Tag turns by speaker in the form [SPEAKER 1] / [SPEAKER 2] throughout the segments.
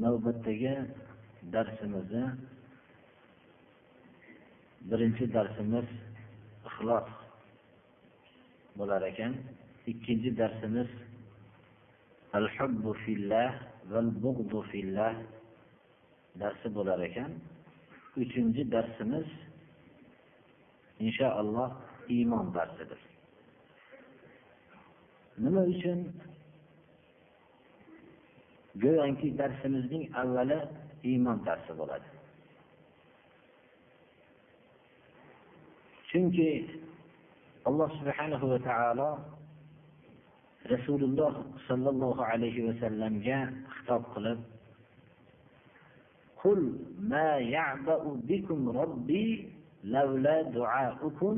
[SPEAKER 1] Navbatdagi darsimizni birinchi darsimiz ixlos bo'lar ekan. Ikkinchi darsimiz al hubbu fillah val bug'du fillah darsi bo'lar ekan. Uchinchi darsimiz inshaalloh iymon darsidir. Nima uchun go'yoki darsimizning avvali iymon darsi bo'ladi chunki alloh subhanahu va taolo rasululloh sollallohu alayhi vasallamga xitob qilib قل ما يعبأ بكم ربي لولا دعاؤكم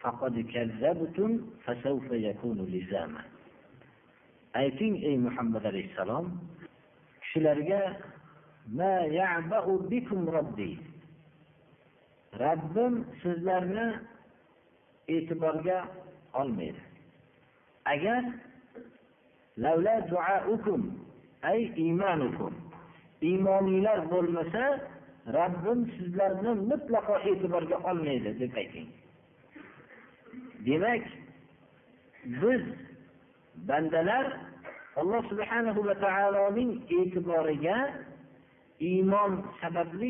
[SPEAKER 1] فقد كذبتم فسوف يكون لزاما ayting ey muhammad alayhissalom kishilarga robbim sizlarni e'tiborga olmaydi. Agar ay iymonukum iymoninglar bo'lmasa robbim sizlarni mutlaqo e'tiborga olmaydi deb ayting. Demak biz bandalar alloh subhanahu va taoloning e'tiboriga iymon sababli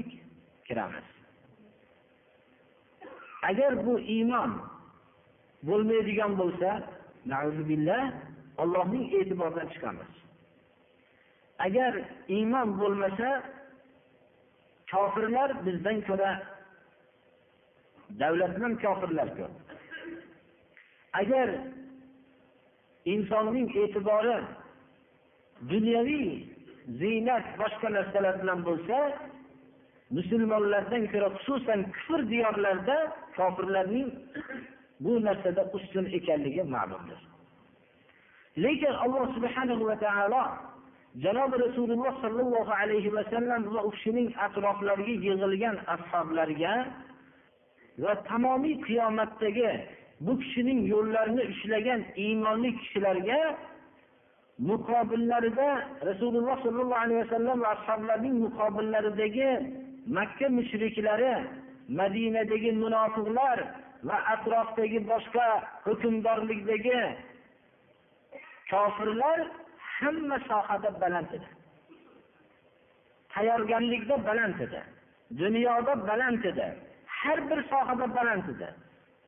[SPEAKER 1] kiramiz. Agar bu iymon bo'lmaydigan bo'lsa allohning e'tiboridan chiqamiz. Agar iymon bo'lmasa kofirlar bizdan ko'ra davlatdan kofirlar ko'p. Agar insonning e'tibori dunyoviy ziynat boshqa narsalar bilan bo'lsa musulmonlardan ko'ra xususan kufr diyorlarda kofirlarning bu narsada ustun ekanligi ma'lumdir. Lekin alloh subhanahu va taolo janobi rasululloh sollallohu alayhi vasallam va u kishining atroflariga yig'ilgan ashoblarga va tamomiy qiyomatdagi bu kishining yo'llarini ushlagan iymonli kishilarga muqobillarida rasululloh sollallohu alayhi vasallam va ashoblarning muqobillaridagi makka mushriklari madinadagi munofiqlar va atrofdagi boshqa hukmdorlikdagi kofirlar hamma sohada baland edi. Tayyorgarlikda baland edi. Dunyoda baland edi. Har bir sohada baland edi.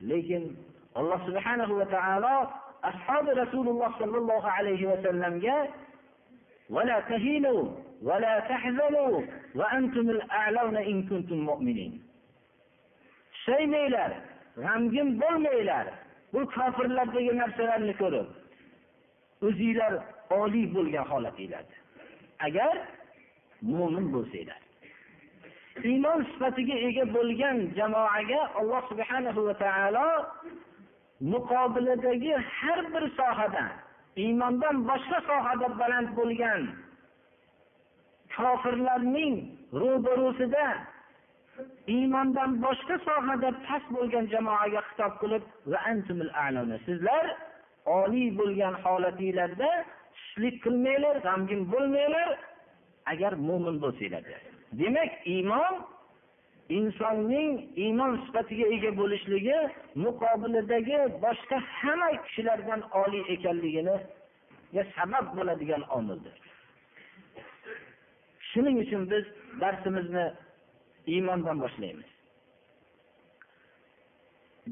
[SPEAKER 1] Lekin alloh subhanahu va taolo ashobi rasululloh sollallohu alayhi vasallamga tushayinglar g'amgin bo'lmanglar bu kofirlardagi narsalarni ko'rib o'zinglar oliy bo'lgan holatinglarda agar mo'min bo'lsanglar iymon sifatiga ega bo'lgan jamoaga alloh subhanahu va taolo muqobiladagi har bir sohada iymondan boshqa sohada baland bo'lgan kofirlarning ro'barusida iymondan boshqa sohada past bo'lgan jamoaga xitob qilib sizlar oliy bo'lgan holatinglarda tushlik qilmanglar g'amgin bo'lmanglar agar mo'min bo'lsanglar. Demak iymon insonning iymon sifatiga ega bo'lishligi muqobilidagi boshqa hamma kishilardan oliy ekanligini sabab bo'ladigan omildir. Shuning uchun biz darsimizni iymondan boshlaymiz.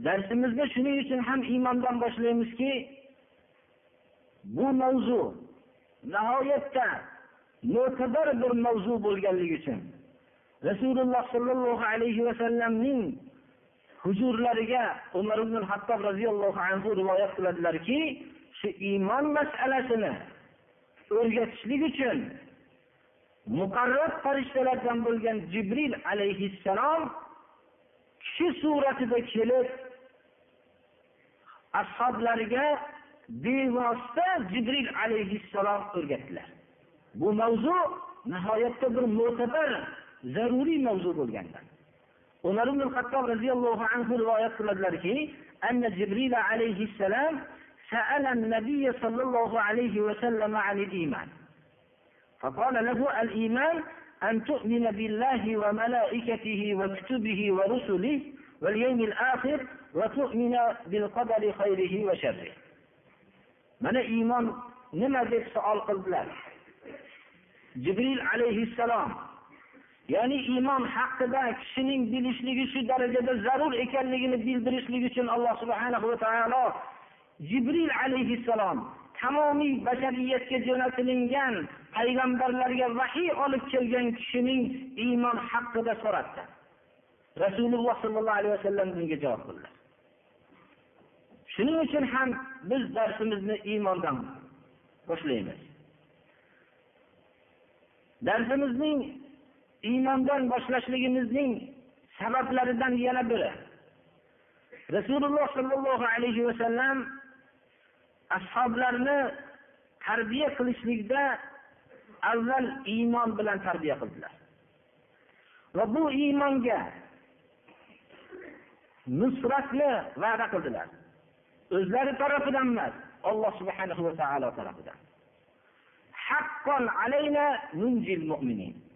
[SPEAKER 1] Darsimizni shuning uchun ham iymondan boshlaymizki bu mavzu nihoyatda mo'tabar bir mavzu bo'lganligi uchun rasululloh sollallohu alayhi vasallamning huzurlariga umar ibn hattob roziyallohu anhu rivoyat qiladilarki shu iymon masalasini o'rgatishlik uchun
[SPEAKER 2] muqarrab farishtalardan bo'lgan jibril alayhissalom kishi suratida kelib ashoblariga bevosita jibril alayhissalom o'rgatdilar. Bu mavzu nihoyatda bir mo'tabar zaruriy mavzu bo'lgandan umar ibn hattob roziyallohu anhu rivoyat qiladilarki جبريل عليه السلام سأل النبي صلى الله عليه وسلم عن الإيمان فقال له الإيمان أن تؤمن بالله وملائكته وكتبه ورسله واليوم الآخر وتؤمن بالقدر خيره وشره من إيمان نما deb savol qildilar? Jibril alayhissalom ya'ni iymon haqida kishining bilishligi shu darajada zarur ekanligini bildirishlik uchun alloh subhanahu va taolo jibril alayhissalom tamomiy bashariyatga jo'natilingan payg'ambarlarga vahiy olib kelgan kishining iymon haqida so'rabdi rasululloh sollallohu alayhi vasallam bunga javob qildilar shuning uchun ham biz darsimizni iymondan boshlaymiz. Darsimizning iymondan boshlashligimizning sabablaridan yana biri. Rasululloh sollallohu alayhi vasallam ashoblarni tarbiya qilishlikda avval iymon bilan tarbiya qildilar. Va bu iymonga nusratni va'da qildilar. O'zlari tarafidan emas alloh subhanahu va taolo tarafidan. Haqqon alayna munjil mu'minin.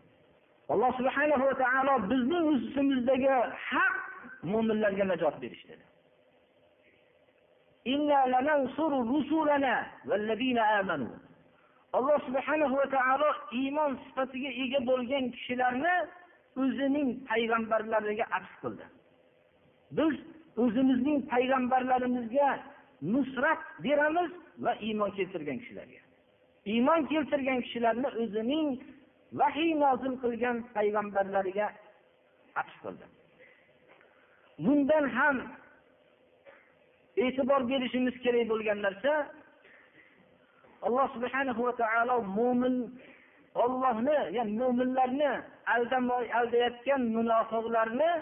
[SPEAKER 2] Alloh subhanahu va taolo bizning ustimizdagi haq mo'minlarga najot berish dedi. Alloh subhanahu va taolo iymon sifatiga ega bo'lgan kishilarni o'zining payg'ambarlariga atf qildi. Biz o'zimizning payg'ambarlarimizga nusrat beramiz va iymon keltirgan kishilarga. Iymon keltirgan kishilarni o'zining vahiy nozil qilgan payg'ambarlariga atf qildi. Bundan ham e'tibor berishimiz kerak bo'lgan narsa alloh subhanahu va taolo mo'min ollohni ya'ni mo'minlarni aldayotgan munofiqlarni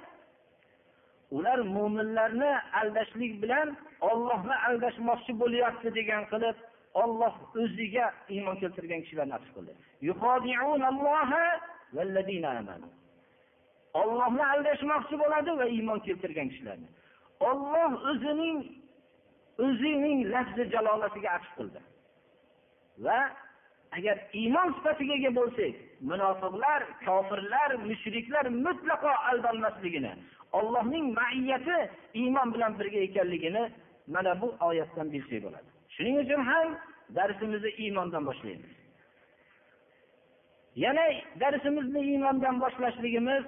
[SPEAKER 2] ular mo'minlarni aldashlik bilan ollohni aldashmoqchi bo'lyapti degan qilib olloh o'ziga iymon keltirgan kishilar nasib qildi. Ollohni aldashmoqchi bo'ladi va iymon keltirgan kishilarni. Olloh o'zining o'zining lafzi jalolatiga atf qildi. Va agar iymon sifatiga ega bo'lsak munofiqlar kofirlar mushriklar mutlaqo aldolmasligini ollohning maiyati iymon bilan birga ekanligini mana bu oyatdan bilsak bo'ladi. Shuning uchun ham darsimizni iymondan boshlaymiz. Yana darsimizni iymondan boshlashligimiz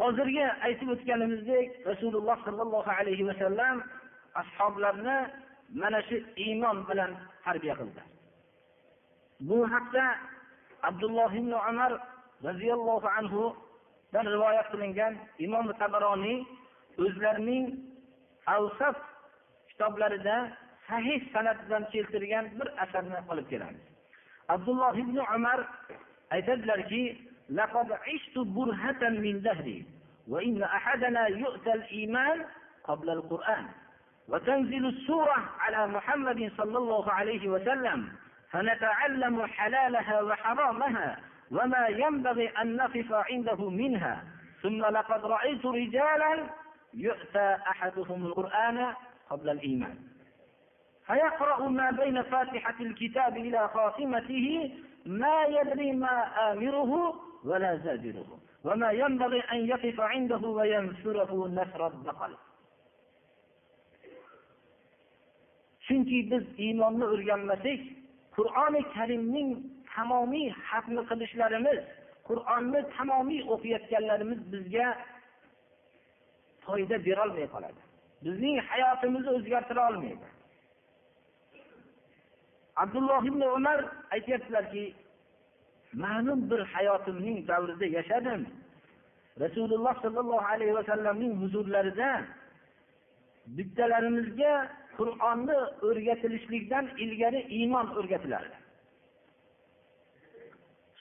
[SPEAKER 2] hozirgi aytib o'tganimizdek rasululloh sollallohu alayhi vasallam ashoblarni mana shu iymon bilan tarbiya qildi. Bu haqda abdulloh ibn umar roziyallohu anhudan rivoyat qilingan imom tabaroniy o'zlarining avsaf kitoblarida sahih sanat bilan keltirgan bir asarni olib kelamiz. Abdulloh ibn umar aytadilarki لقد عشت برهة من دهري وإن أحدنا يؤتى الإيمان قبل القرآن وتنزل السورة على محمد صلى الله عليه وسلم فنتعلم حلالها وحرامها وما ينبغي أن نقف عنده منها ثم لقد رأيت رجالا يؤتى أحدهم القرآن قبل الإيمان فيقرأ ما بين فاتحة الكتاب إلى خاتمته ما يدري ما آمره ولا زاجره وما ينبغي أن يقف عنده وينفره نفر البقل chunki biz iymonni o'rganmasak qur'oni karimning tamomiy hatmi qilishlarimiz qur'onni tamomiy o'qiyotganlarimiz bizga foyda berolmay qoladi bizning hayotimizni o'zgartira olmaydi. Abdulloh ibn umar aytyaptilarki ma'lum bir hayotimning davrida yashadim. Rasululloh sollallohu alayhi vasallamning huzurlarida bittalarimizga qur'onni o'rgatilishlikdan ilgari iymon o'rgatilardi.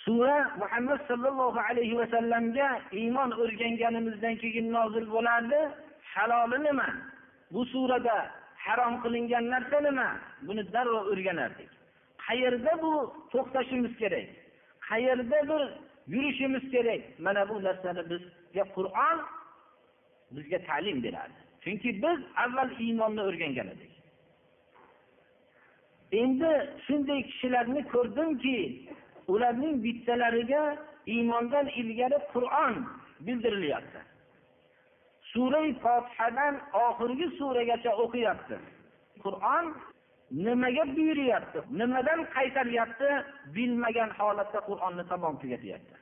[SPEAKER 2] Sura muhammad sollallohu alayhi vasallamga iymon o'rganganimizdan keyin nozil bo'lardi. Haloli nima? Bu surada harom qilingan narsa nima? Buni darrov o'rganardik. Qayerda bu to'xtashimiz kerak? Qayerda bir yurishimiz kerak? Mana bu narsani bizga qur'on bizga ta'lim beradi chunki biz avval iymonni o'rgangan edik. Endi shunday kishilarni ko'rdimki ularning bittalariga iymondan ilgari qur'on bildirilyapti. Surai fotihadan oxirgi suragacha o'qiyapti. Qur'on nimaga buyuryapti? Nimadan qaytaryapti bilmagan holatda qur'onni tamom tugatyapti.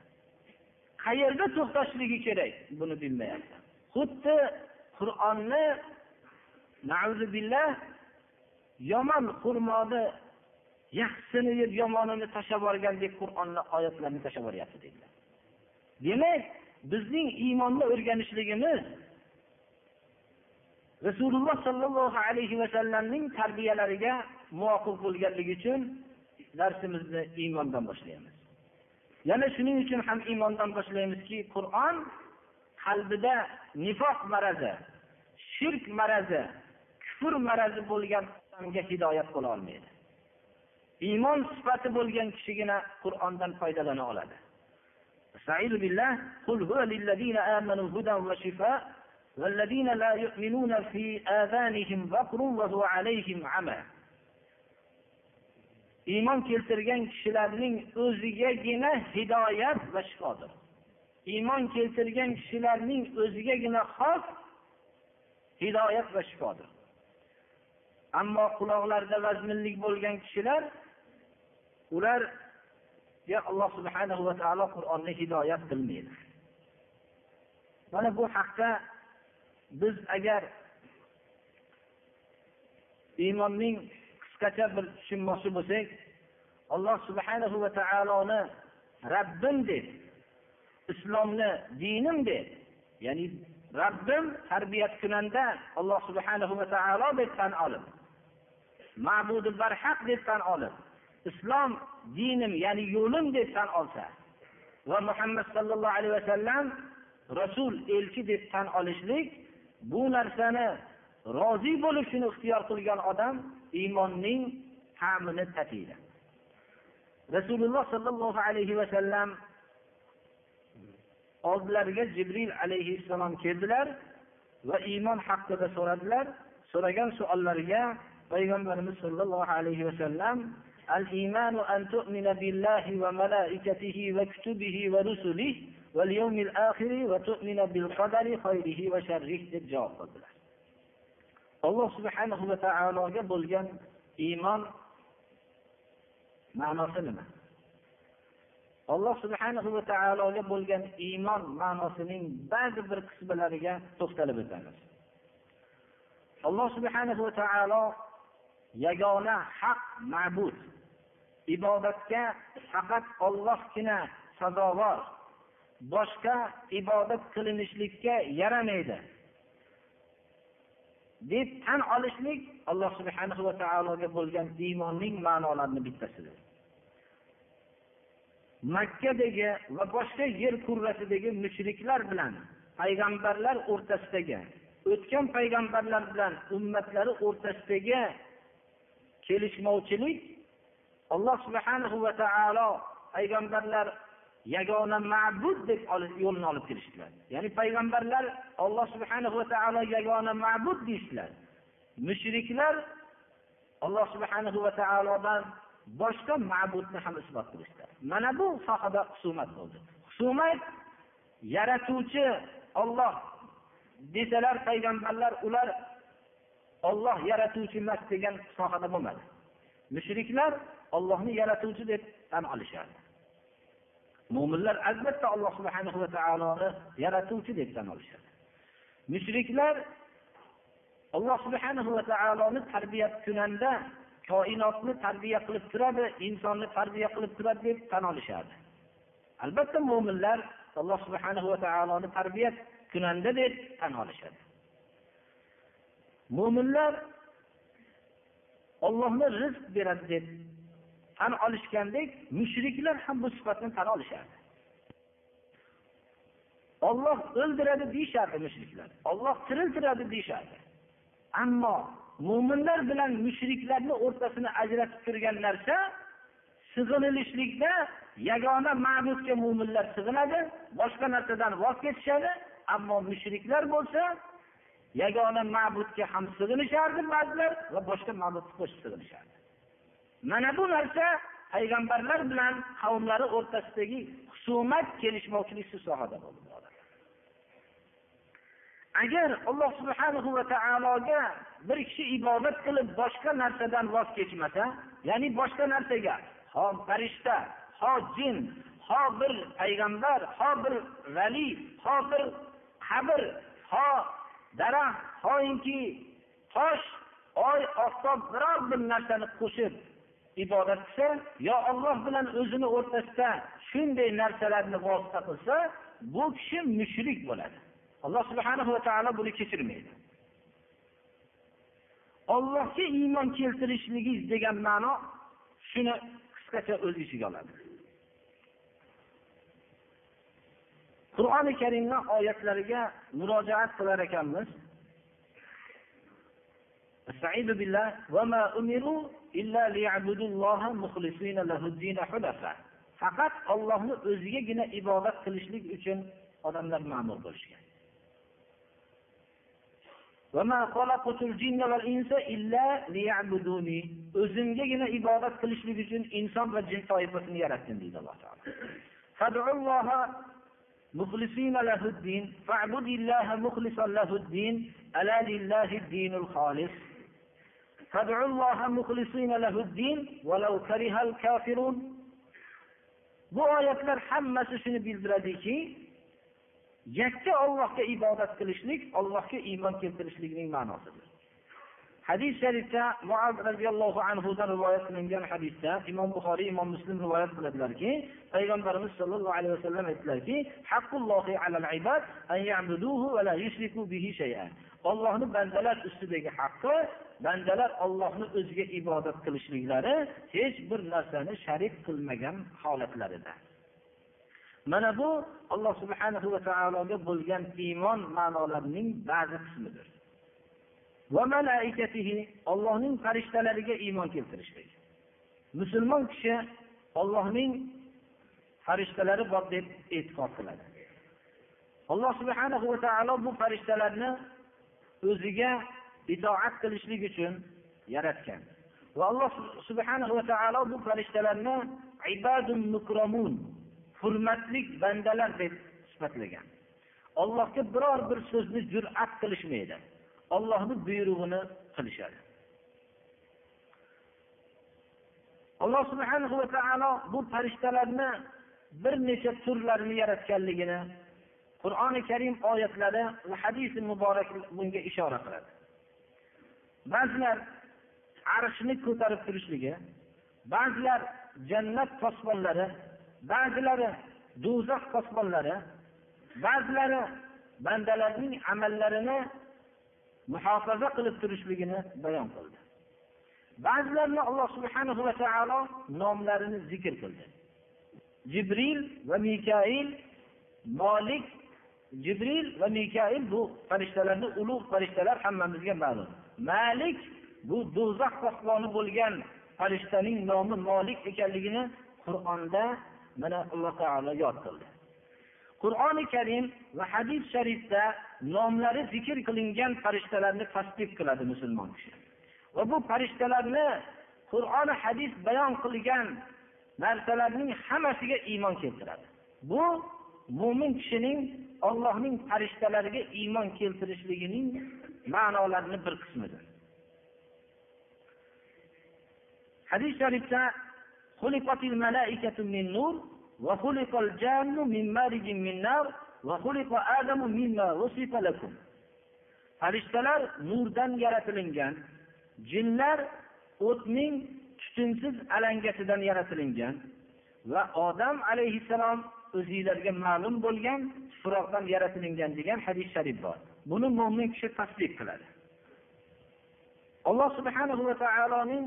[SPEAKER 2] Qayerda to'xtashligi kerak? Buni bilmayapti. Xuddi qur'onni yomon xurmoni yaxshisini yeb yomonini tashlab yuborgandek qur'onni oyatlarini tashlab yuboryapti dedilar. Demak bizning iymonni o'rganishligimiz rasululloh sollallohu alayhi vasallamning tarbiyalariga muvofiq bo'lganligi uchun darsimizni iymondan boshlaymiz. Yana shuning uchun ham iymondan boshlaymizki qur'on qalbida nifoq marazi shirk marazi kufr marazi bo'lgan odamga hidoyat bo'la olmaydi. Iymon sifati bo'lgan kishigina qur'ondan foydalana oladi. والذين لا يؤمنون في آذانهم وقر وهو عليهم عمى iymon keltirgan kishilarning o'zigagina hidoyat va shifodir iymon keltirgan kishilarning o'zigagina xos hidoyat va shifodir ammo quloqlarida vazminlik bo'lgan kishilar ularga alloh subhanahu va taolo qur'onni hidoyat qilmaydi mana bu haqda biz agar iymonning qisqacha bir tushunmoqchi bo'lsak alloh subhanahu va taoloni rabbim deb islomni dinim deb ya'ni rabbim tarbiyat kunanda alloh subhanahu va taolo deb tan olib ma'budi barhaq deb tan olib islom dinim ya'ni yo'lim deb tan olsa va muhammad sollallohu alayhi vasallam rasul elchi deb tan olishlik bu narsani rozi bo'lib shuni ixtiyor qilgan odam iymonning ta'mini tatiydi. Rasululloh sollallohu alayhi vasallam oldilariga jibril alayhissalom keldilar va iymon haqida so'radilar. So'ragan savollariga payg'ambarimiz sollallohu alayhi vasallam al-iymonu an tu'mina billahi va malaikatihi va kutubihi va rusulihi deb javob qildilar. Alloh subhanahu va taologa bo'lgan iymon ma'nosi nima? Alloh subhanahu va taologa bo'lgan iymon ma'nosining ba'zi bir qismlariga to'xtalib o'tamiz. Alloh subhanahu va taolo yagona haq ma'bud ibodatga faqat ollohgina sazovor boshqa ibodat qilinishlikka yaramaydi. Deb tan olishlik alloh subhanahu va taologa bo'lgan iymonning ma'nolarini bittasidir. Makkadagi va boshqa yer kurrasidagi mushriklar bilan payg'ambarlar o'rtasidagi o'tgan payg'ambarlar bilan ummatlari o'rtasidagi kelishmovchilik alloh subhanahu va taolo payg'ambarlar yagona ma'bud deb yo'lini olib kelishdilar. Ya'ni payg'ambarlar alloh subhanahu va taolo yagona ma'bud deyishdilar. Mushriklar alloh subhanahu va taolodan boshqa ma'budni ham isbot qilishdi mana bu sohada husumat bo'ldi. Husumat yaratuvchi olloh desalar payg'ambarlar ular olloh yaratuvchi emas degan sohada bo'lmadi. Mushriklar ollohni yaratuvchi deb tan olishardi. Mo'minlar albatta alloh subhana va taoloni yaratuvchi deb tan olishadi. Mushriklar alloh subhana va taoloni tarbiya kunanda koinotni tarbiya qilib turadi insonni tarbiya qilib turadi deb tan olishadi. Albatta mo'minlar alloh subhana va taoloni tarbiya kunanda deb tan olishadi. Mo'minlar ollohni rizq beradi deb tan olishgandek mushriklar ham bu sifatni tan olishardi. Olloh o'ldiradi deyishardi mushriklar. Olloh tiriltiradi deyishardi. Ammo mo'minlar bilan mushriklarni o'rtasini ajratib turgan narsa sig'inilishlikda yagona ma'budga mo'minlar sig'inadi boshqa narsadan voz kechishadi ammo mushriklar bo'lsa yagona ma'budga ham sig'inishardi ba'zilar va boshqa ma'budga qo'shib sig'inishardi. Mana bu narsa payg'ambarlar bilan qavmlari o'rtasidagi husumat kelishmovchilik shu sohada bo'ldi agar alloh subhanahu va taologa bir kishi ibodat qilib boshqa narsadan voz kechmasa ya'ni boshqa narsaga ho farishta ho jin ho bir payg'ambar ho bir vali ho bir qabr ho daraxt hoinki tosh oy oftob biror bir narsani qo'shib ibodat qilsa yo olloh bilan o'zini o'rtasida shunday narsalarni vosita qilsa bu kishi mushrik bo'ladi. Alloh subhanahu va taolo buni kechirmaydi. Ollohga iymon keltirishligingiz degan ma'no shuni qisqacha o'z ichiga oladi. Qur'oni karimni oyatlariga murojaat qilar ekanmiz. استعيذ بالله وما أمروا إلا ليعبدوا الله مخلصين له الدين حنفاء faqat ollohni o'zigagina ibodat qilishlik uchun odamlar ma'mur bo'lishgan o'zimgagina ibodat qilishlik uchun inson va jin toifasini yaratdim deydi alloh taolo مخلصين له الدين فاعبد الله مخلصا له الدين ألا لله الدين الخالص bu oyatlar hammasi shuni bildiradiki yakka ollohga ibodat qilishlik ollohga iymon keltirishlikning ma'nosidir. Hadis sharifda muaz roziyallohu anhudan rivoyat qilingan hadisda imom buxoriy imom muslim rivoyat qiladilarki payg'ambarimiz sollallohu alayhi vasallam aytdilarki ollohni bandalar ustidagi haqqi bandalar ollohni o'ziga ibodat qilishliklari hech bir narsani sharik qilmagan holatlarida. Mana bu alloh subhanahu va taologa bo'lgan iymon ma'nolarining ba'zi qismidir. Ollohning farishtalariga iymon keltirishlik. Musulmon kishi ollohning farishtalari bor deb e'tiqod qiladi. Alloh subhanahu va taolo bu farishtalarni o'ziga itoat qilishlik uchun yaratgan. Va alloh subhanahu va taolo bu farishtalarni ibadun mukromun hurmatli bandalar deb sifatlagan. Ollohga biror bir so'zni jur'at qilishmaydi. Ollohni buyrug'ini qilishadi. Alloh subhana va taolo bu farishtalarni bir necha turlarini yaratganligini qur'oni karim oyatlari va hadisi muborak bunga ishora qiladi. Ba'zilar arshni ko'tarib turishligi ba'zilar jannat posbonlari ba'zilari do'zax posbonlari ba'zilari bandalarning amallarini muhofaza qilib turishligini bayon qildi. Ba'zilarini alloh subhanahu va taolo nomlarini zikr qildi. Jibril va mikail molik jibril va mikail bu farishtalarni ulug' farishtalar hammamizga ma'lum. Malik bu do'zax posboni bo'lgan farishtaning nomi molik ekanligini qur'onda mana alloh taolo yod qildi. Qur'oni karim va hadis sharifda nomlari zikr qilingan farishtalarni tasdiq qiladi musulmon kishi. Va bu farishtalarni qur'oni hadis bayon qilgan narsalarning hammasiga iymon keltiradi. Bu mo'min kishining ollohning farishtalariga iymon keltirishligining ma'nolarni bir qismidir. Hadis sharifda farishtalar nurdan yaratilingan jinlar o'tning tutunsiz alangasidan yaratilingan va odam alayhissalom o'zinglarga ma'lum bo'lgan tuproqdan yaratilingan degan hadis sharif bor. Buni mo'min kishi tasdiq qiladi. Alloh subhanahu va taoloning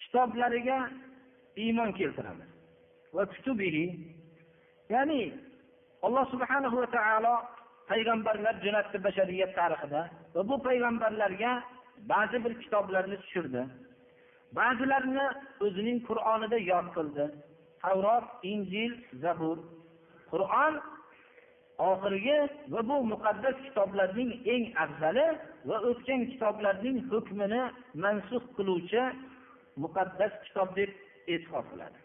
[SPEAKER 2] kitoblariga iymon keltiramiz va kutubihi ya'ni alloh subhanahu va taolo payg'ambarlar jo'natdi bashariyat tarixida va bu payg'ambarlarga ba'zi bir kitoblarni tushirdi. Ba'zilarini o'zining qur'onida yod qildi. Tavrot injil zabur. Qur'on oxirgi va bu muqaddas kitoblarning eng afzali va o'tgan kitoblarning hukmini mansux qiluvchi muqaddas kitob deb e'tiqod qiladi.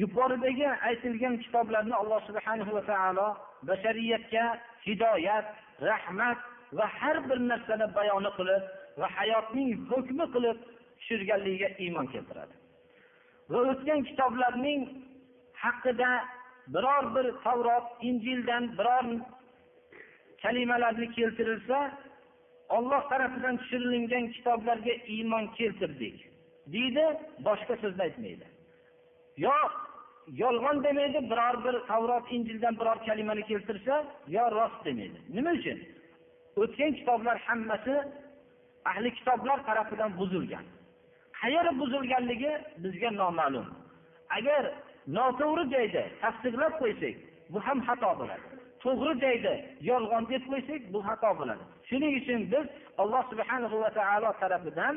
[SPEAKER 2] Yuqoridagi aytilgan kitoblarni alloh subhanahu va taolo bashariyatga hidoyat rahmat va har bir narsani bayoni qilib va hayotning hukmi qilib tushirganligiga iymon keltiradi. Va o'tgan kitoblarning haqida biror bir tavrot injildan biror kalimalarni keltirilsa olloh tarafidan tushirilgan kitoblarga iymon keltirdik. Deydi boshqa so'zni aytmaydi. Yo yolg'on demaydi biror bir tavrot injildan biror kalimani keltirsa yo rost demaydi. Nima uchun? O'tgan kitoblar hammasi ahli kitoblar tarafidan buzilgan. Qayeri buzilganligi bizga noma'lum. Agar noto'g'ri joyda tasdiqlab qo'ysak bu ham xato bo'ladi. To'g'ri joyda yolg'on deb qo'ysak bu xato bo'ladi. Shuning uchun biz alloh subhanahu va taolo tarafidan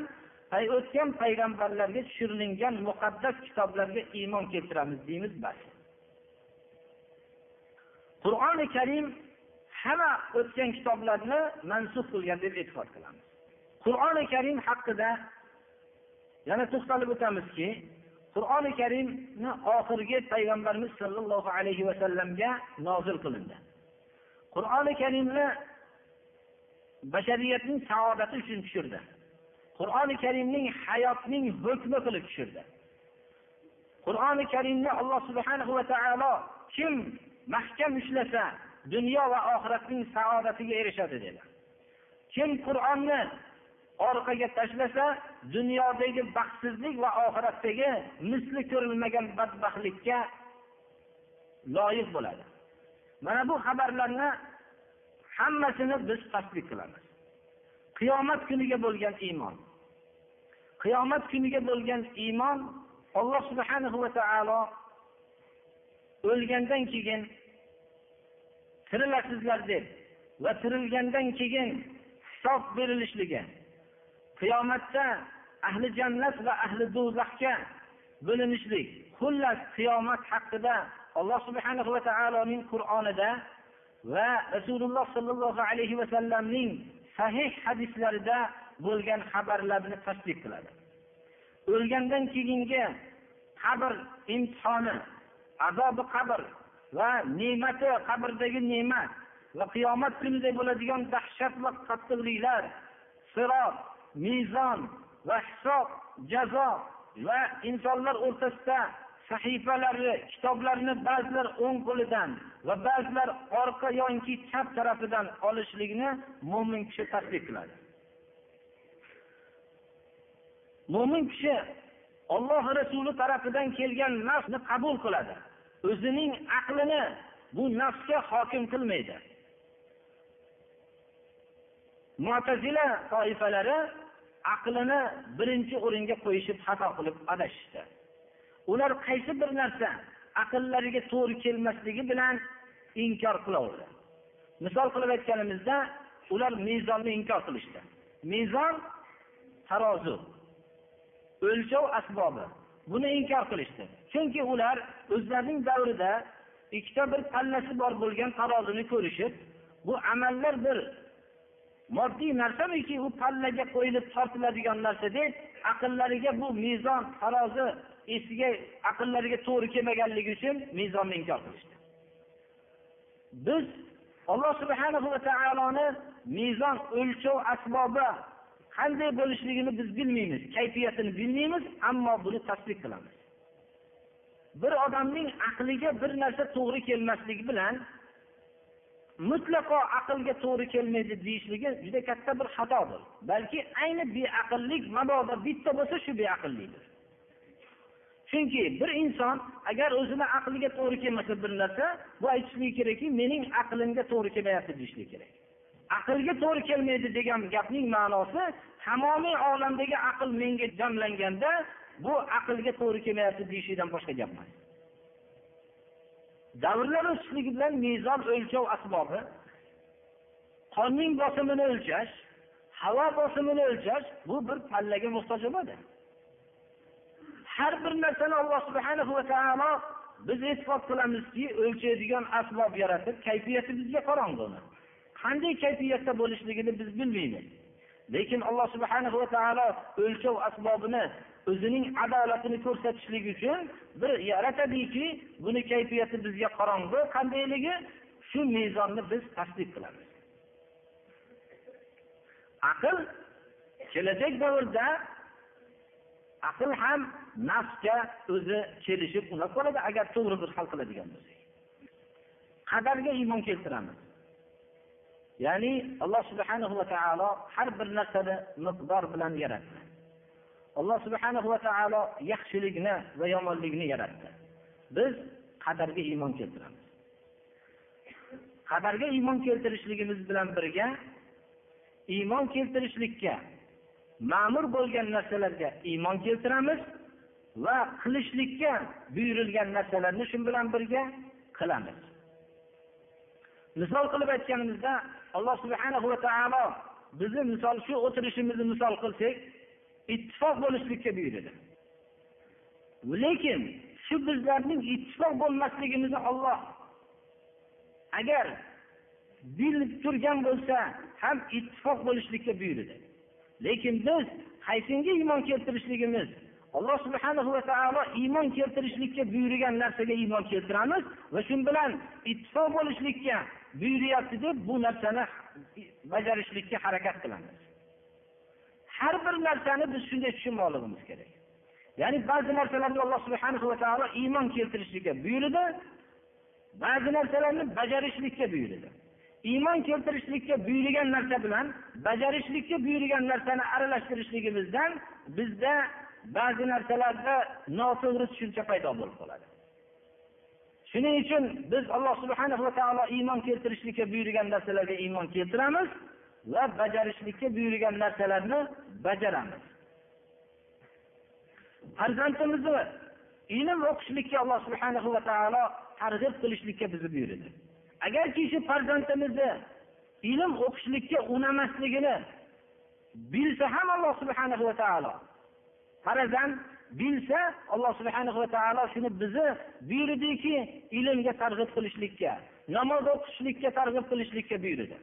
[SPEAKER 2] o'tgan payg'ambarlarga tushirilgan muqaddas kitoblarga iymon keltiramiz deymiz bas. Qur'oni karim hamma o'tgan kitoblarni mansub qilgan deb e'tiqod qilamiz. Qur'oni karim haqida yana to'xtalib o'tamizki qur'oni karimni oxirgi payg'ambarimiz sollallohu alayhi vasallamga nozil qilindi. Qur'oni karimni bashariyatning saodati uchun tushirdi. Qur'oni karimning hayotning hukmi qilib tushirdi. Qur'oni karimni alloh subhanahu va taolo kim mahkam ushlasa dunyo va oxiratning saodatiga erishadi dedi. Kim qur'onni orqaga tashlasa dunyodagi baxtsizlik va oxiratdagi misli ko'rilmagan badbaxtlikka loyiq bo'ladi. Mana bu xabarlarni hammasini biz tasdiq qilamiz. Qiyomat kuniga bo'lgan iymon. Qiyomat kuniga bo'lgan iymon alloh subhanahu va taolo o'lgandan keyin tirilasizlar deb va tirilgandan keyin hisob berilishligi qiyomatda ahli jannat va ahli do'zaxga bo'linishlik xullas qiyomat haqida alloh subhanahu va taoloning qur'onida va rasululloh sollallohu alayhi vasallamning sahih hadislarida bo'lgan xabarlarni tasdiq qiladi. O'lgandan keyingi qabr imtihoni azobi qabr va ne'mati qabrdagi ne'mat va qiyomat kunida bo'ladigan dahshat va qattiqliklar sirot mezon va hisob jazo va insonlar o'rtasida sahifalari kitoblarni ba'zilar o'ng qo'lidan va ba'zilar orqa yoki chap tarafidan olishlikni mo'min kishi tasdiq qiladi. Mo'min kishi olloh rasuli tarafidan kelgan nafsni qabul qiladi. O'zining aqlini bu nafsga hokim qilmaydi. Mo'tazila toifalari aqlini birinchi o'ringa qo'yishib xato qilib adashishdi. Ular qaysi bir narsa aqllariga to'g'ri kelmasligi bilan inkor qilaverdi. Misol qilib aytganimizda ular mezonni inkor qilishdi. Mezon tarozi o'lchov asbobi. Buni inkor qilishdi. Chunki ular o'zlarining davrida ikkita bir pallasi bor bo'lgan tarozini ko'rishib bu amallar bir moddiy narsamiki u pallaga qo'yilib tortiladigan narsa deb aqllariga bu mezon tarozi esiga aqllariga to'g'ri kelmaganligi uchun mezonni inkor qilishdi. Biz alloh subhanahu va taoloni mezon o'lchov asbobi qanday bo'lishligini biz bilmaymiz kayfiyatini bilmaymiz ammo buni tasdiq qilamiz. Bir odamning aqliga bir narsa to'g'ri kelmasligi bilan mutlaqo aqlga to'g'ri kelmaydi deyishligi juda katta bir xatodir. Balki ayni beaqllik mabodo bitta bo'lsa shu beaqllikdir. Chunki bir inson agar o'zini aqliga to'g'ri kelmasa bir narsa bu aytishligi kerakki mening aqlimga to'g'ri kelmayapti deyishligi kerak. Aqlga to'g'ri kelmaydi degan gapning ma'nosi tamomiy olamdagi aql menga jamlanganda bu aqlga to'g'ri kelmayapti deyishlikdan boshqa gap emas. Davrlar o'tishligi bilan mezon o'lchov asbobi qonning bosimini o'lchash havo bosimini o'lchash bu bir pallaga muhtoj bo'ladi. Har bir narsani alloh subhanahu va taolo biz e'tiqod qilamizki o'lchaydigan asbob yaratib kayfiyati bizga qorong'u qanday kayfiyatda bo'lishligini biz bilmaymiz. Lekin alloh subhanahu va taolo o'lchov asbobini o'zining adolatini ko'rsatishlik uchun bir yaratadiki buni kayfiyati bizga qorong'u qandayligi shu mezonni biz tasdiq qilamiz. Aql kelajak davrda aql ham nafsga o'zi kelishib unab qoladi agar to'g'ri bir hal qiladigan bo'lsak. Qadarga iymon keltiramiz. Ya'ni alloh subhanahu va taolo har bir narsani miqdor bilan yaratdi. Alloh subhanahu va taolo yaxshilikni va yomonlikni yaratdi. Biz qadarga iymon keltiramiz. Qadarga iymon keltirishligimiz bilan birga iymon keltirishlikka ma'mur bo'lgan narsalarga iymon keltiramiz va qilishlikka buyurilgan narsalarni shu bilan birga qilamiz. Misol qilib aytganimizda alloh subhanahu va taolo bizni misol shu o'tirishimizni misol qilsak ittifoq bo'lishlikka buyurdi lekin shu bizlarning ittifoq bo'lmasligimizni olloh agar bilib turgan bo'lsa ham ittifoq bo'lishlikka buyurdi lekin biz qaysinga iymon keltirishligimiz alloh subhanahu va taolo iymon keltirishlikka buyurgan narsaga iymon keltiramiz va shu bilan ittifoq bo'lishlikka buyuryapti deb bu narsani bajarishlikka harakat qilamiz. Har bir narsani biz shunday tushunmoqligimiz kerak. Ya'ni ba'zi narsalarni alloh subhanahu va taolo iymon keltirishlikka buyurdi ba'zi narsalarni bajarishlikka buyurdi. Iymon keltirishlikka buyurgan narsa bilan bajarishlikka buyurgan narsani aralashtirishligimizdan bizda ba'zi narsalarda noto'g'ri tushuncha paydo bo'lib qoladi. Shuning uchun biz alloh subhana va taolo iymon keltirishlikka buyurgan narsalarga iymon keltiramiz. Va bajarishlikka buyurgan narsalarni bajaramiz. Farzandimizni ilm o'qishlikka alloh subhanahu va taolo targ'ib qilishlikka bizni buyurdi. Agarki shu farzandimizni ilm o'qishlikka unamasligini bilsa ham alloh subhanahu va taolo farzand bilsa alloh subhanahu va taolo shuni bizni buyurdiki ilmga targ'ib qilishlikka namoz o'qishlikka targ'ib qilishlikka buyurdi.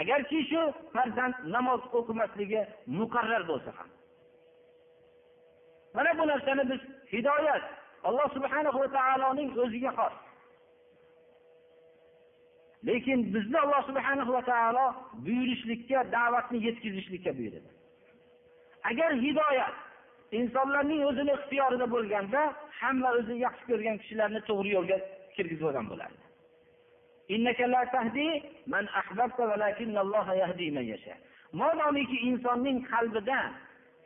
[SPEAKER 2] Agarki shu farzand namoz o'qimasligi muqarrar bo'lsa ham. Mana bu narsani biz hidoyat alloh subhanahu va taoloning o'ziga xos. Lekin bizni alloh subhanahu va taolo buyurishlikka da'vatni yetkazishlikka buyurdi agar hidoyat insonlarning o'zini ixtiyorida bo'lganda hamma o'zi yaxshi ko'rgan kishilarni to'g'ri yo'lga kirgizib olgan bo'lardi modomiki insonning qalbida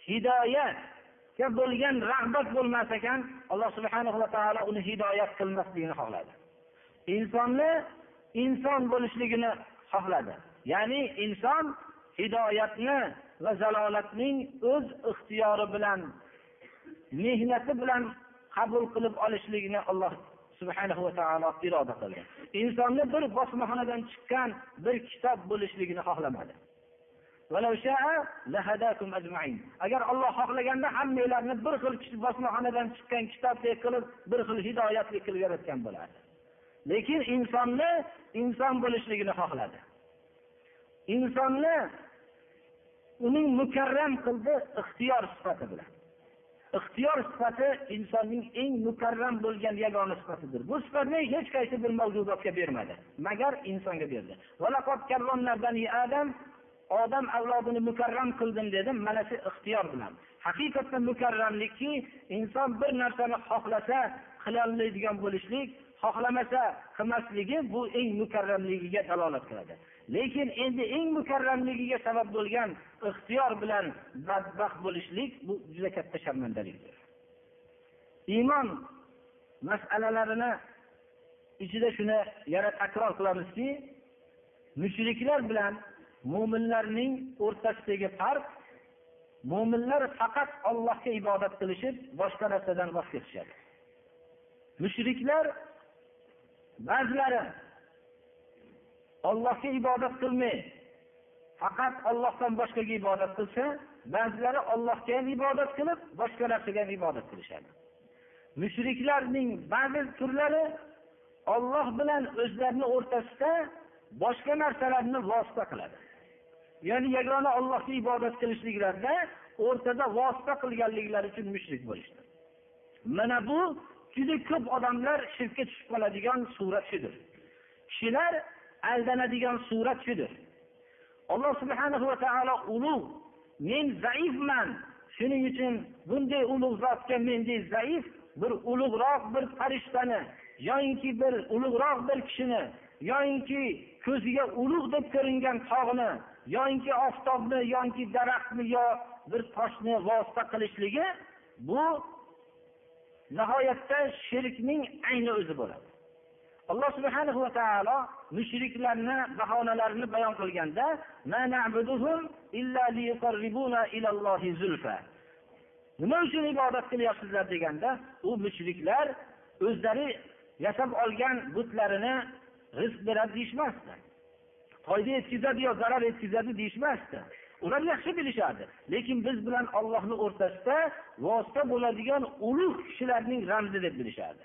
[SPEAKER 2] hidoyatga bo'lgan rag'bat bo'lmas ekan alloh subhana va taolo uni hidoyat qilmasligini xohladi. Insonni inson bo'lishligini xohladi. Ya'ni inson hidoyatni va zalolatning o'z ixtiyori bilan mehnati bilan qabul qilib olishligini alloh subhanahu va taolo iroda qildi insonni bir bosmaxonadan chiqqan bir kitob bo'lishligini xohlamadi. Agar olloh xohlaganda hammanglarni bir xil bosmaxonadan chiqqan kitobdek qilib bir xil hidoyatli qilib yaratgan bo'lardi. Lekin insonni inson bo'lishligini xohladi. Insonni uning mukarram qildi ixtiyor sifati bilan. Ixtiyor sifati insonning eng mukarram bo'lgan yagona sifatidir. Bu sifatni hech qaysi bir mavjudotga bermadi. Magar insonga berdi. Odam avlodini mukarram qildim dedi mana shu ixtiyor bilan. Haqiqatda mukarramlikki inson bir narsani xohlasa qilolmaydigan bo'lishlik xohlamasa qilmasligi bu eng mukarramligiga dalolat qiladi. Lekin endi eng mukarramligiga sabab bo'lgan ixtiyor bilan badbaxt bo'lishlik bu juda katta sharmandalikdir iymon masalalarini ichida shuni yana takror qilamizki mushriklar bilan mo'minlarning o'rtasidagi farq mo'minlar faqat Allohga ibodat qilishib boshqa narsadan voz kechishadi. Mushriklar ba'zilari Allohga ibodat qilmay faqat Allohdan boshqaga ibodat qilsa ba'zilari Allohga ham ibodat qilib boshqa narsaga ham ibodat qilishadi. Mushriklarning ba'zi turlari Alloh bilan o'zlarini o'rtasida boshqa narsalarni vosita qiladi. Ya'ni yagona Allohga ibodat qilishliklarida o'rtada vosita qilganliklari uchun mushrik bo'lishdi. Mana bu juda ko'p odamlar shirkka tushib qoladigan surat shudir. Kishilar aldanadigan surat shudir. Alloh subhanahu va taolo ulug' men zaifman shuning uchun bunday ulug' zotga mendek zaif bir ulug'roq bir farishtani yoyinki bir ulug'roq bir kishini yoyinki ko'ziga ulug' deb ko'ringan tog'ni yoyinki oftobni yoki daraxtni yo bir toshni vosita qilishligi bu nihoyatda shirkning ayni o'zi bo'ladi. Alloh subhanahu va taolo mushriklarni bahonalarini bayon qilganda nima uchun ibodat qilyapsizlar deganda u mushriklar o'zlari yasab olgan butlarini rizq beradi deyishmasdi. Foyda yetkazadi yo zarar yetkazadi deyishmasdi. Ular yaxshi bilishadi lekin biz bilan ollohni o'rtasida vosita bo'ladigan ulug' kishilarning ramzi deb bilishadi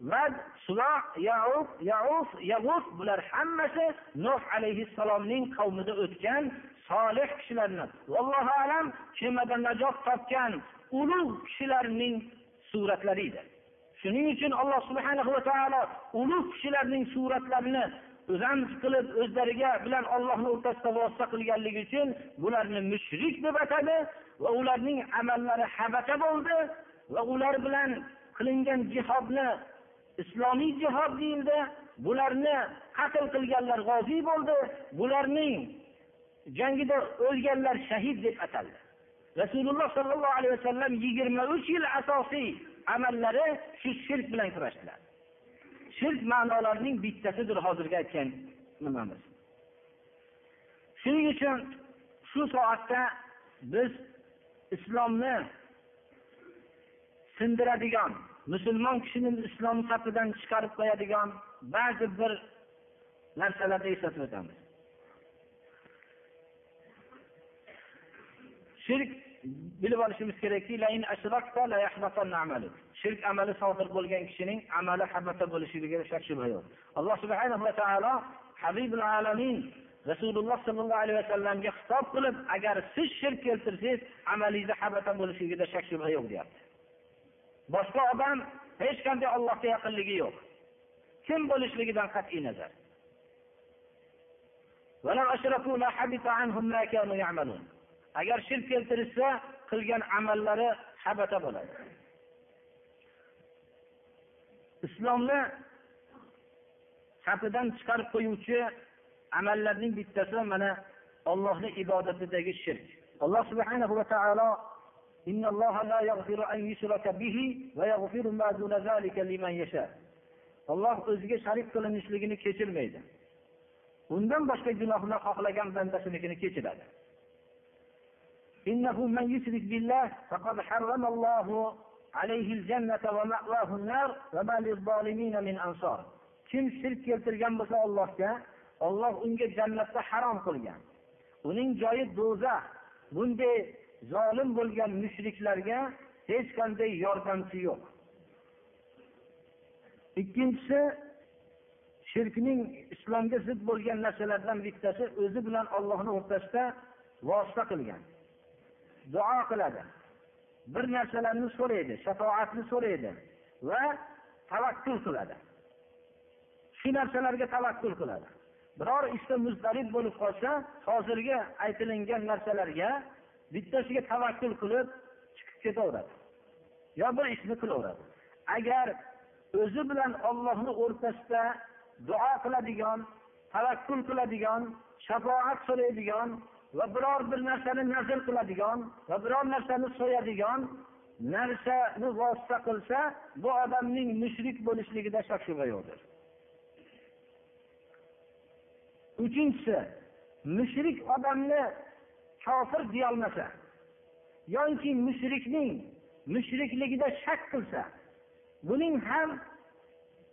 [SPEAKER 2] vad suloh yauf yauf yag'uf bular hammasi nuh alayhissalomning qavmida o'tgan solih kishilarni. Vallohu alam kemada najot topgan ulug' kishilarning suratlari edi. Shuning uchun alloh subhanahu va taolo ulug' kishilarning suratlarini ramz qilib o'zlariga bilan ollohni o'rtasida vosita qilganligi uchun bularni mushrik deb atadi va ularning amallari habata bo'ldi va ular bilan qilingan jihodni islomiy jihod deyildi. Bularni qatl qilganlar g'oziy bo'ldi. Bularning jangida o'lganlar shahid deb ataldi. Rasululloh sollallohu alayhi vasallam yigirma uch yil asosiy amallari shu shirk bilan kurashdilar. Shirk ma'nolarining bittasidir hozirgi aytgan nimamiz. Shuning uchun shu soatda biz islomni sindiradigan musulmon kishini islom safidan chiqarib qo'yadigan ba'zi bir narsalarni eslatib o'tamiz. Shirk bilib olishimiz kerakki shirk amali sodir bo'lgan kishining amali habata bo'lishligiga shak shubha yo'q. Alloh subhanahu va taolo habibul alamin rasululloh sollallohu alayhi vasallamga xitob qilib agar siz shirk keltirsangiz amalingizni habata bo'lishligida shak shubha yo'q deyapti. Boshqa odam hech qanday ollohga yaqinligi yo'q. Kim bo'lishligidan qat'iy nazar? Agar shirk keltirishsa qilgan amallari habata bo'ladi. Islomni safidan chiqarib qo'yuvchi amallarning bittasi mana ollohni ibodatidagi shirk. Alloh subhanahu va taolo olloh o'ziga sharik qilinishligini kechirmaydi. Undan boshqa gunohni xohlagan bandasinikini kechiradi. إنه من يشرك بالله فقد حرم الله عليه الجنة ومأواه النار وما للظالمين من أنصار kim shirk keltirgan bo'lsa ollohga olloh unga jannatni harom qilgan uning joyi do'zax bunday zolim bo'lgan mushriklarga hech qanday yordamchi yo'q ikkinchisi shirkning islomga zid bo'lgan narsalardan bittasi o'zi bilan ollohni o'rtasida vosita qilgan Duo qiladi. Bir narsalarni so'raydi shafoatni so'raydi va tavakkul qiladi. Shu narsalarga tavakkul qiladi. Biror ishda muzdarib bo'lib qolsa hozirgi aytilingan narsalarga bittasiga tavakkul qilib chiqib ketaveradi yo bir ishni qilaveradi. Agar o'zi bilan ollohni o'rtasida duo qiladigan tavakkul qiladigan shafoat so'raydigan va biror bir narsani nazr qiladigan va biror narsani so'yadigan narsani vosita qilsa bu odamning mushrik bo'lishligida shak shubha yo'qdir. Uchinchisi mushrik odamni kofir deyolmasa yoki mushrikning mushrikligida shak qilsa buning ham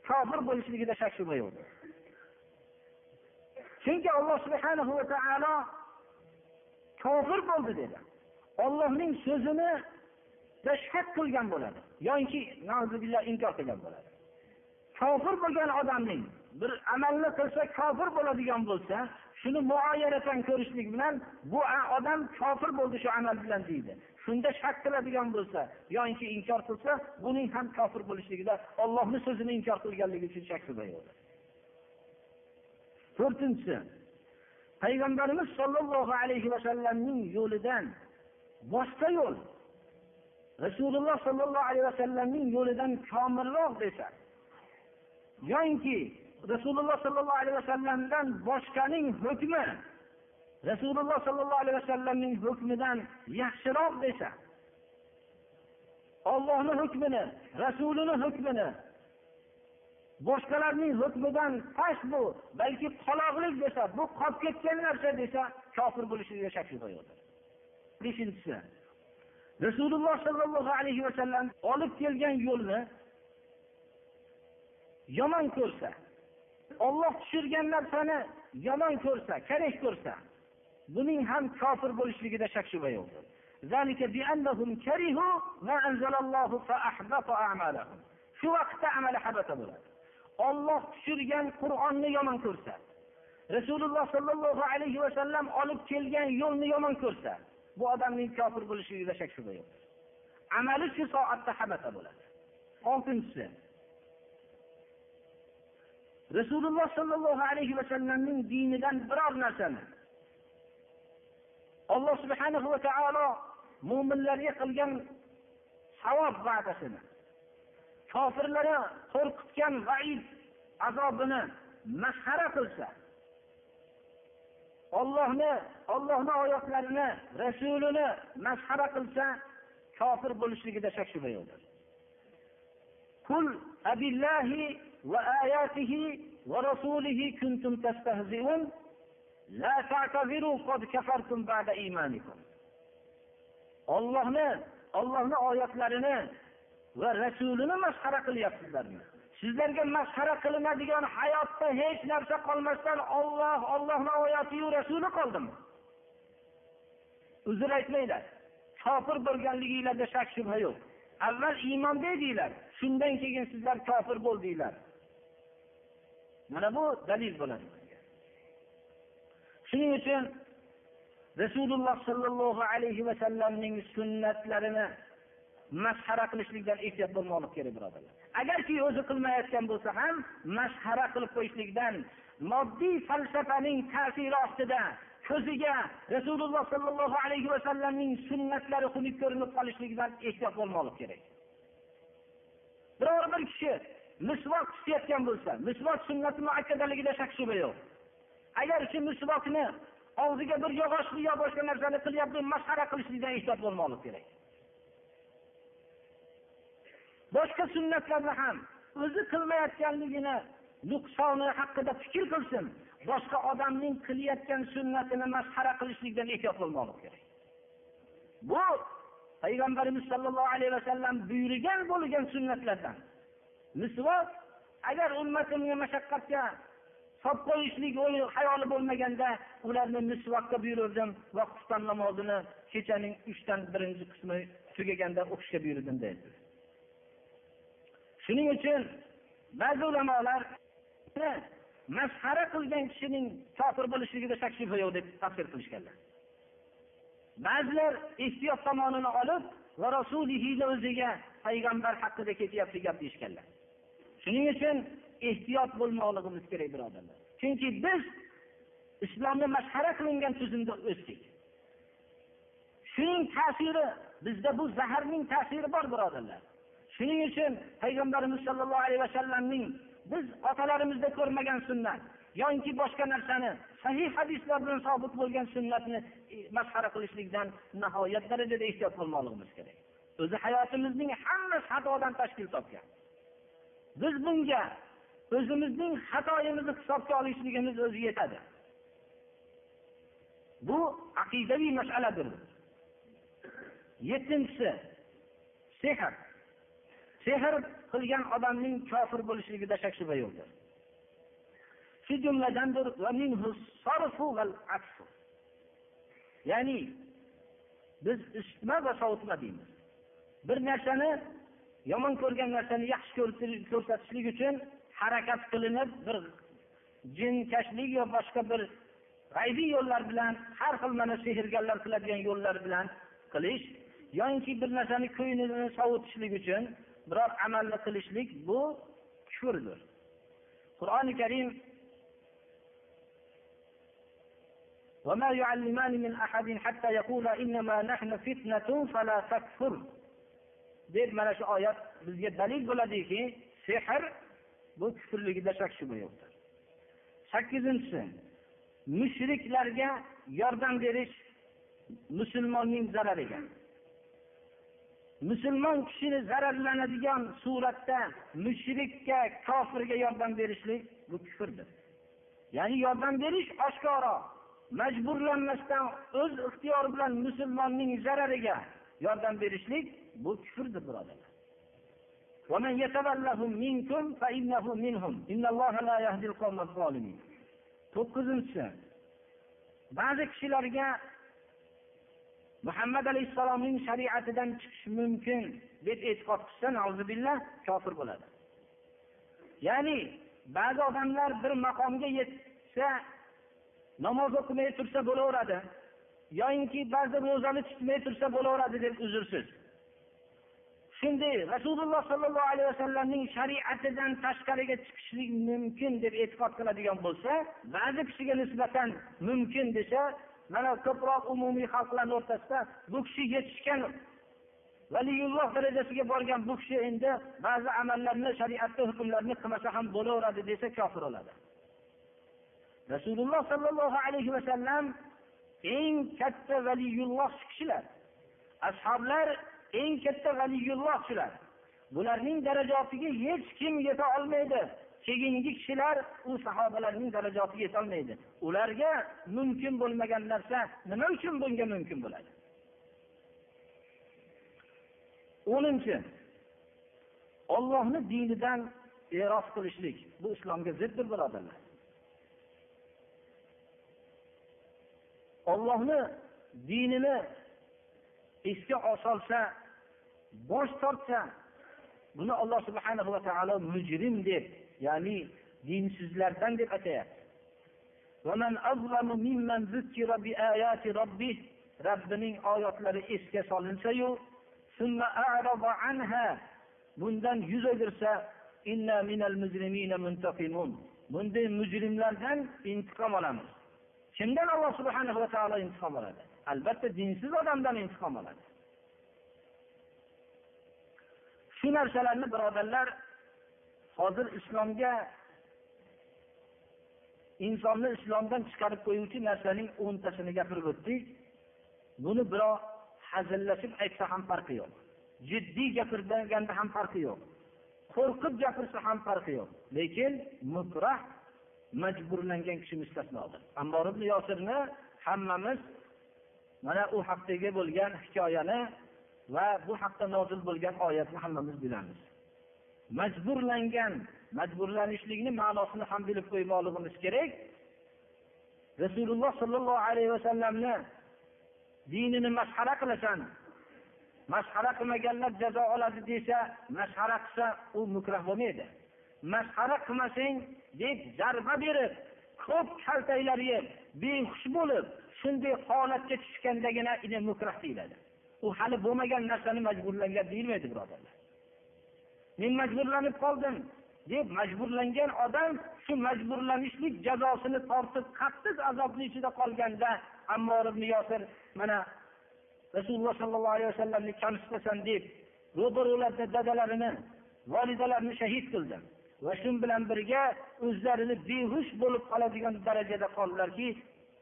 [SPEAKER 2] kofir bo'lishligida shak shubha yo'qdir. Chunki alloh subhanahu va taolo kofir bo'ldi dedi. Ollohning so'zini shak qilgan bo'ladi. Yoki inkor qilgan bo'ladi. Kofir bo'lgan odamning bir amalni qilsa kofir bo'ladigan bo'lsa shuni muoyanatan ko'rishlik bilan bu odam kofir bo'ldi shu amal bilan deydi. Shunda shak qiladigan bo'lsa yoki inkor qilsa buning ham kofir bo'lishligida ollohni so'zini inkor qilganligi uchun shak shubha yo'qdir to'rtinchisi payg'ambarimiz sollallohu alayhi vasallamning yo'lidan boshqa yo'l rasululloh sollallohu alayhi vasallamning yo'lidan komilroq desa yoinki rasululloh sollallohu alayhi vasallamdan boshqaning hukmi rasululloh sollallohu alayhi vasallamning hukmidan yaxshiroq desa ollohni hukmini rasulini hukmini boshqalarning lutfidan past bu balki qoloqlik desa bu qolib ketgan narsa desa kofir bo'lishiga shak shubha yo'qdir beshinchisi rasululloh sollallohu alayhi vasallam olib kelgan yo'lni yomon ko'rsa olloh tushirgan narsani yomon ko'rsa kerak ko'rsa buning ham kofir bo'lishligida shak shubha yo'qdir shu vaqtda amali habata bo'ladi. Olloh tushirgan qur'onni yomon ko'rsa rasululloh sollallohu alayhi vasallam olib kelgan yo'lni yomon ko'rsa bu odamning kofir bo'lishligida shak shubha yo'q. Amali shu soatda habata bo'ladi. Oltinchisi rasululloh sollallohu alayhi vasallamning dinidan biror narsani alloh subhanahu va taolo mo'minlarga qilgan savob va'dasini kofirlarni qo'rqitgan vaid azobini masxara qilsa ollohni ollohni oyatlarini rasulini masxara qilsa kofir bo'lishligida shak shubha yo'qdir قل أبالله وآياته ورسوله كنتم تستهزئون لا تعتذروا قد كفرتم بعد إيمانكم ollohni ollohni oyatlarini va rasulini masxara qilyapsizlarmi? Sizlarga masxara qilinadigan hayotda hech narsa qolmasdan olloh ollohni oyatiyu rasuli qoldimi? Uzr aytmanglar kofir bo'lganliginglarda shak shubha yo'q. Avval iymonda edinglar shundan keyin sizlar kofir bo'ldinglar mana bu dalil bo'ladi. Shuning uchun rasululloh sollallohu alayhi vasallamning sunnatlarini masxara qilishlikdan ehtiyot bo'lmoqlik kerak birodarlar agarki o'zi qilmayotgan bo'lsa ham masxara qilib qo'yishlikdan moddiy falsafaning ta'siri ostida ko'ziga rasululloh sollallohu alayhi vasallamning sunnatlari xunuk ko'rinib qolishligidan ehtiyot bo'lmoqlik kerak. Biror bir kishi misvoq tutayotgan bo'lsa misvoq sunnati muakkadaligida shak shubha yo'q. Agar shu misvoqni og'ziga bir yog'ochni yo boshqa narsani qilyapti masxara qilishlikdan ehtiyot bo'lmoqlik kerak. Boshqa sunnatlarni ham o'zi qilmayotganligini nuqsoni haqida fikr qilsin. Boshqa odamning qilayotgan sunnatini masxara qilishlikdan ehtiyot bo'lmoqlik kerak. Bu payg'ambarimiz sollallohu alayhi vasallam buyurgan bo'lgan sunnatlardan. Misvot agar ummatimga mashaqqatga solib qo'yishlik hayoli bo'lmaganda ularni misvoqqa buyurdim va xufton namozini kechaning uchdan birinchi qismi tugaganda o'qishga buyurdim deydi. Shuning uchun ba'zi ulamolar masxara qilgan kishining kofir bo'lishligida shak shubha yo'q deb tafsir qilishganlar. Ba'zilar ehtiyot tomonini olib va rasulihini o'ziga payg'ambar haqida ketyapti gap deyishganlar. Shuning uchun ehtiyot bo'lmoqligimiz kerak birodarlar. Chunki biz islomni masxara qilingan tuzumda o'sdik. Shuning ta'siri bizda bu zaharning ta'siri bor birodarlar. Shuning uchun payg'ambarimiz sollallohu alayhi vasallamning biz otalarimizda ko'rmagan sunnat yoki boshqa narsani sahih hadislar bilan sobit bo'lgan sunnatni e, masxara qilishlikdan nihoyat darajada ehtiyot bo'lmoqligimiz kerak. O'zi hayotimizning hammasi xatodan tashkil topgan. Biz bunga o'zimizning xatoyimizni hisobga olishligimiz o'zi yetadi. Bu aqidaviy masaladir. Yettinchisi sehr sehr qilgan odamning kofir bo'lishligida shak shubha yo'qdir shu jumladandir ya'ni biz isitma va sovutma deymiz. Bir narsani yomon ko'rgan narsani yaxshi ko'rsatishlik uchun harakat qilinib bir jinkashlik yo boshqa bir g'aybiy yo'llar bilan har xil mana sehrgarlar qiladigan yo'llar bilan qilish yoinki bir narsani ko'nglini sovutishlik uchun biror amalni qilishlik bu kufrdir qur'oni karim وما يعلمان من أحد حتى يقولا إنما نحن فتنة فلا تكفر deb mana shu oyat bizga dalil bo'ladiki sehr bu kufrligida shak shubha yo'qdir sakkizinchisi mushriklarga yordam berish musulmonning zarariga musulmon kishini zararlanadigan suratda mushrikka kofirga yordam berishlik bu kufrdir. Ya'ni yordam berish oshkoro majburlanmasdan o'z ixtiyori bilan musulmonning zarariga yordam berishlik bu kufrdir birodarlar. to'qqizinchisi ba'zi kishilarga muhammad alayhissalomning shariatidan chiqish mumkin deb e'tiqod qilsa kofir bo'ladi. Ya'ni ba'zi odamlar bir maqomga yetsa namoz o'qimay tursa bo'laveradi yoyinki ba'zi ro'zani tutmay tursa bo'laveradi deb uzrsiz. Shunday rasululloh sollallohu alayhi vasallamning shariatidan tashqariga chiqishlik mumkin deb e'tiqod qiladigan bo'lsa ba'zi kishiga nisbatan mumkin desa mana ko'proq umumiy xalqlarni o'rtasida bu kishi yetishgan valiyulloh darajasiga borgan bu kishi endi ba'zi amallarni shariatda hukmlarni qilmasa ham bo'laveradi desa kofir bo'ladi. Rasululloh sollallohu alayhi vasallam eng katta valiyulloh kishilar ashoblar eng katta valiyulloh shular bularning darajasiga hech kim yeta olmaydi. Keyingi kishilar u sahobalarning darajasiga yetolmaydi ularga mumkin bo'lmagan narsa nima uchun bunga mumkin bo'ladi? O'ninchi ollohni dinidan eros qilishlik. Bu islomga ziddir birodarlar. Ollohni dinini esga osolsa bosh tortsa buni alloh subhanahu va taolo mujrim deb ya'ni dinsizlardan deb atayapti. robbining oyatlari esga solinsayu bundan yuz o'girsa bunday mujrimlardan intiqom olamiz. Kimdan alloh subhanahu va taolo intiqom oladi? Albatta dinsiz odamdan intiqom oladi. Shu narsalarni birodarlar hozir islomga insonni islomdan chiqarib qo'yuvchi narsaning o'ntasini gapirib o'tdik. Buni birov hazillashib aytsa ham farqi yo'q. Jiddiy gapirganda ham farqi yo'q. Qo'rqib gapirsa ham farqi yo'q. Lekin mukrah majburlangan kishi mustasnodir. Ammor ibn yosirni hammamiz mana u haqdagi bo'lgan hikoyani va bu haqda nozil bo'lgan oyatni hammamiz bilamiz. Majburlangan majburlanishlikni ma'nosini ham bilib qo'ymoqligimiz kerak. Rasululloh sollallohu alayhi vasallamni dinini masxara qilasan masxara qilmaganlar jazo oladi desa masxara qilsa u mukrah bo'lmaydi. Masxara qilmasang deb zarba berib ko'p kaltaklar yeb behush bo'lib shunday holatga tushgandagina mukrah deyiladi. U hali bo'lmagan narsani majburlangan deyilmaydi birodarlar. Men majburlanib qoldim deb majburlangan odam shu majburlanishlik jazosini tortib qattiq azobni ichida qolganda ammor ibn yosir mana rasululloh sollallohu alayhi vasallamni kamsitasan deb ro'barularda dadalarini volidalarini shahid qildi va shu bilan birga o'zlarini behush bo'lib qoladigan darajada qoldilarki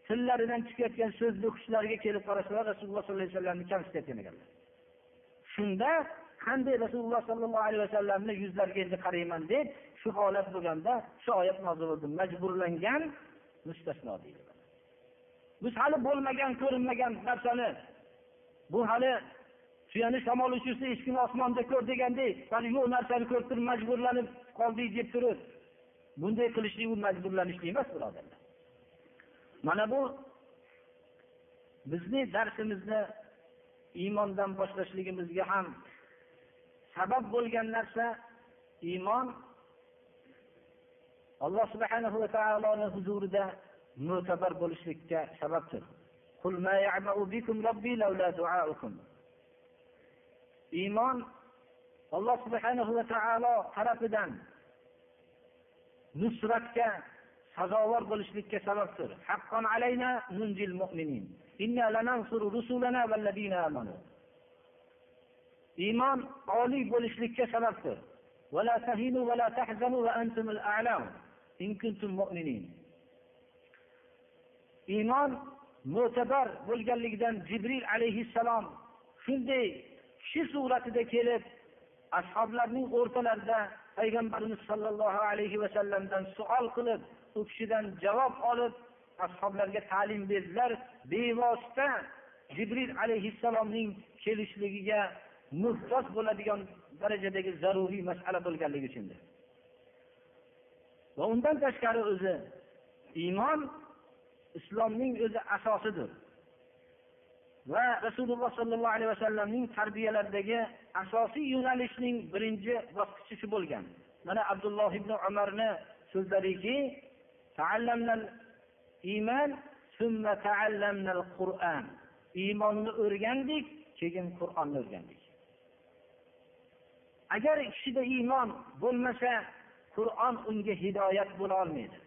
[SPEAKER 2] tillaridan chiqayotgan so'zni hushlariga kelib qarasalar rasululloh sollallohu alayhi vasallamni kamsitayotgan ekanlar. Shunda qanday rasululloh sollallohu alayhi vasallamni yuzlariga endi qarayman deb shu holat bo'lganda shu oyat nozil bo'ldi. Majburlangan mustasno deydi. Biz hali bo'lmagan ko'rinmagan narsani bu hali tuyani shamol uchirsa echkini osmonda ko'r degandek hali yo'q narsani ko'rib turib majburlanib qoldik deb turib bunday qilishlik u majburlanishlik emas birodarlar. Mana bu bizni darsimizni iymondan boshlashligimizga ham sabab bo'lgan narsa iymon. Alloh subhanahu va taoloni huzurida mo'tabar bo'lishlikka sababdir. Iymon alloh subhanahu va taolo tarafidan nusratga sazovor bo'lishlikka sababdir. Haqqon alayna nunjil mu'minin. Inna lanansuru rusulana vallazina amanu. iymon oliy bo'lishlikka sababdir. Iymon mo'tabar bo'lganligidan jibril alayhissalom shunday kishi suratida kelib ashoblarning o'rtalarida payg'ambarimiz sollallohu alayhi vasallamdan suol qilib u kishidan javob olib ashoblarga ta'lim berdilar. Bevosita jibril alayhissalomning kelishligiga muhtoj bo'ladigan darajadagi zaruriy masala bo'lganligi uchundir. Va undan tashqari o'zi iymon islomning o'zi asosidir. Va rasululloh sollallohu alayhi vasallamning tarbiyalaridagi asosiy yo'nalishning birinchi bosqichi shu bo'lgan. Mana abdulloh ibn umarni so'zlariki iymonni o'rgandik keyin qur'onni o'rgandik. Agar kishida iymon bo'lmasa qur'on unga hidoyat bo'lolmaydi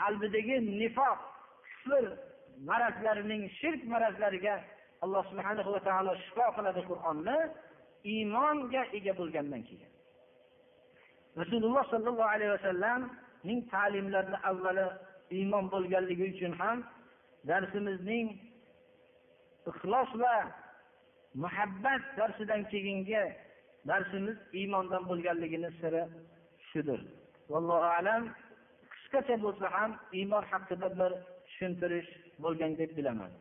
[SPEAKER 2] qalbidagi nifoq kufr marazlarining shirk marazlariga alloh subhanahu va taolo shifo qiladi qur'onni iymonga ega bo'lgandan keyin. Rasululloh sollallohu alayhi vasallamning ta'limlarini avvali iymon bo'lganligi uchun ham darsimizning ixlos va muhabbat darsidan keyingi darsimiz iymondan bo'lganligini siri shudir vallohu alam qisqacha bo'lsa ham iymon haqida bir tushuntirish bo'lgan deb bilaman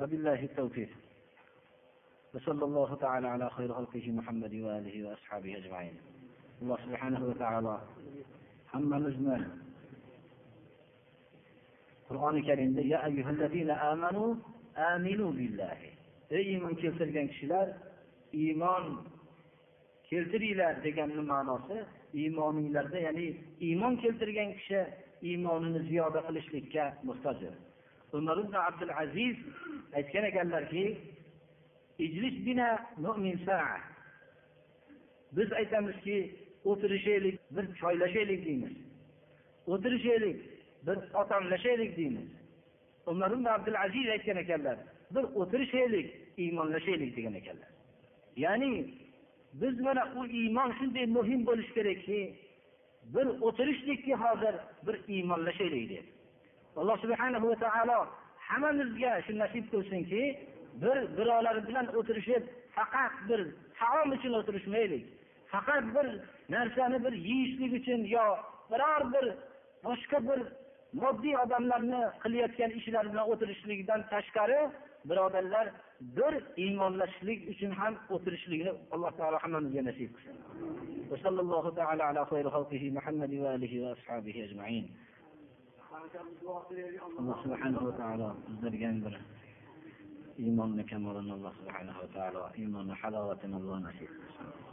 [SPEAKER 2] وبالله التوفيق وصلى الله تعالى على خير خلقه محمد وآله وأصحابه أجمعين الله سبحانه وتعالى hammamizni qur'oni karimda ya ayyuhallazina amanu aminu billahi ey iymon keltirgan kishilar iymon keltiringlar deganni ma'nosi iymoninglarda ya'ni iymon keltirgan kishi iymonini ziyoda qilishlikka muhtojdir umar ibn abdul aziz aytgan ekanlarki biz aytamizki o'tirishaylik bir choylashaylik deymiz. O'tirishaylik biz otamlashaylik deymiz. Umar ibn abdul aziz aytgan ekanlar bir o'tirishaylik iymonlashaylik degan ekanlar. Ya'ni biz mana u iymon shunday muhim bo'lishi kerakki bir o'tirishlikki hozir bir iymonlashaylik deb alloh subhanahu va taolo hammamizga shu nasib qilsinki bir birovlar bilan o'tirishib faqat bir taom uchun o'tirishmaylik. Faqat bir narsani bir yeyishlik uchun yo biror bir boshqa bir moddiy odamlarni qilayotgan ishlari bilan o'tirishlikdan tashqari birodarlar bir iymonlashishlik uchun ham o'tirishlikni alloh taolo hammamizga nasib qilsin وصلى الله تعالى على خير خلقه محمد وآله وأصحابه أجمعين alloh subhanahu va taolo bizlarga bir iymonni kamolini alloh subhanahu va taolo iymonni halovatini alloh nasib qilsin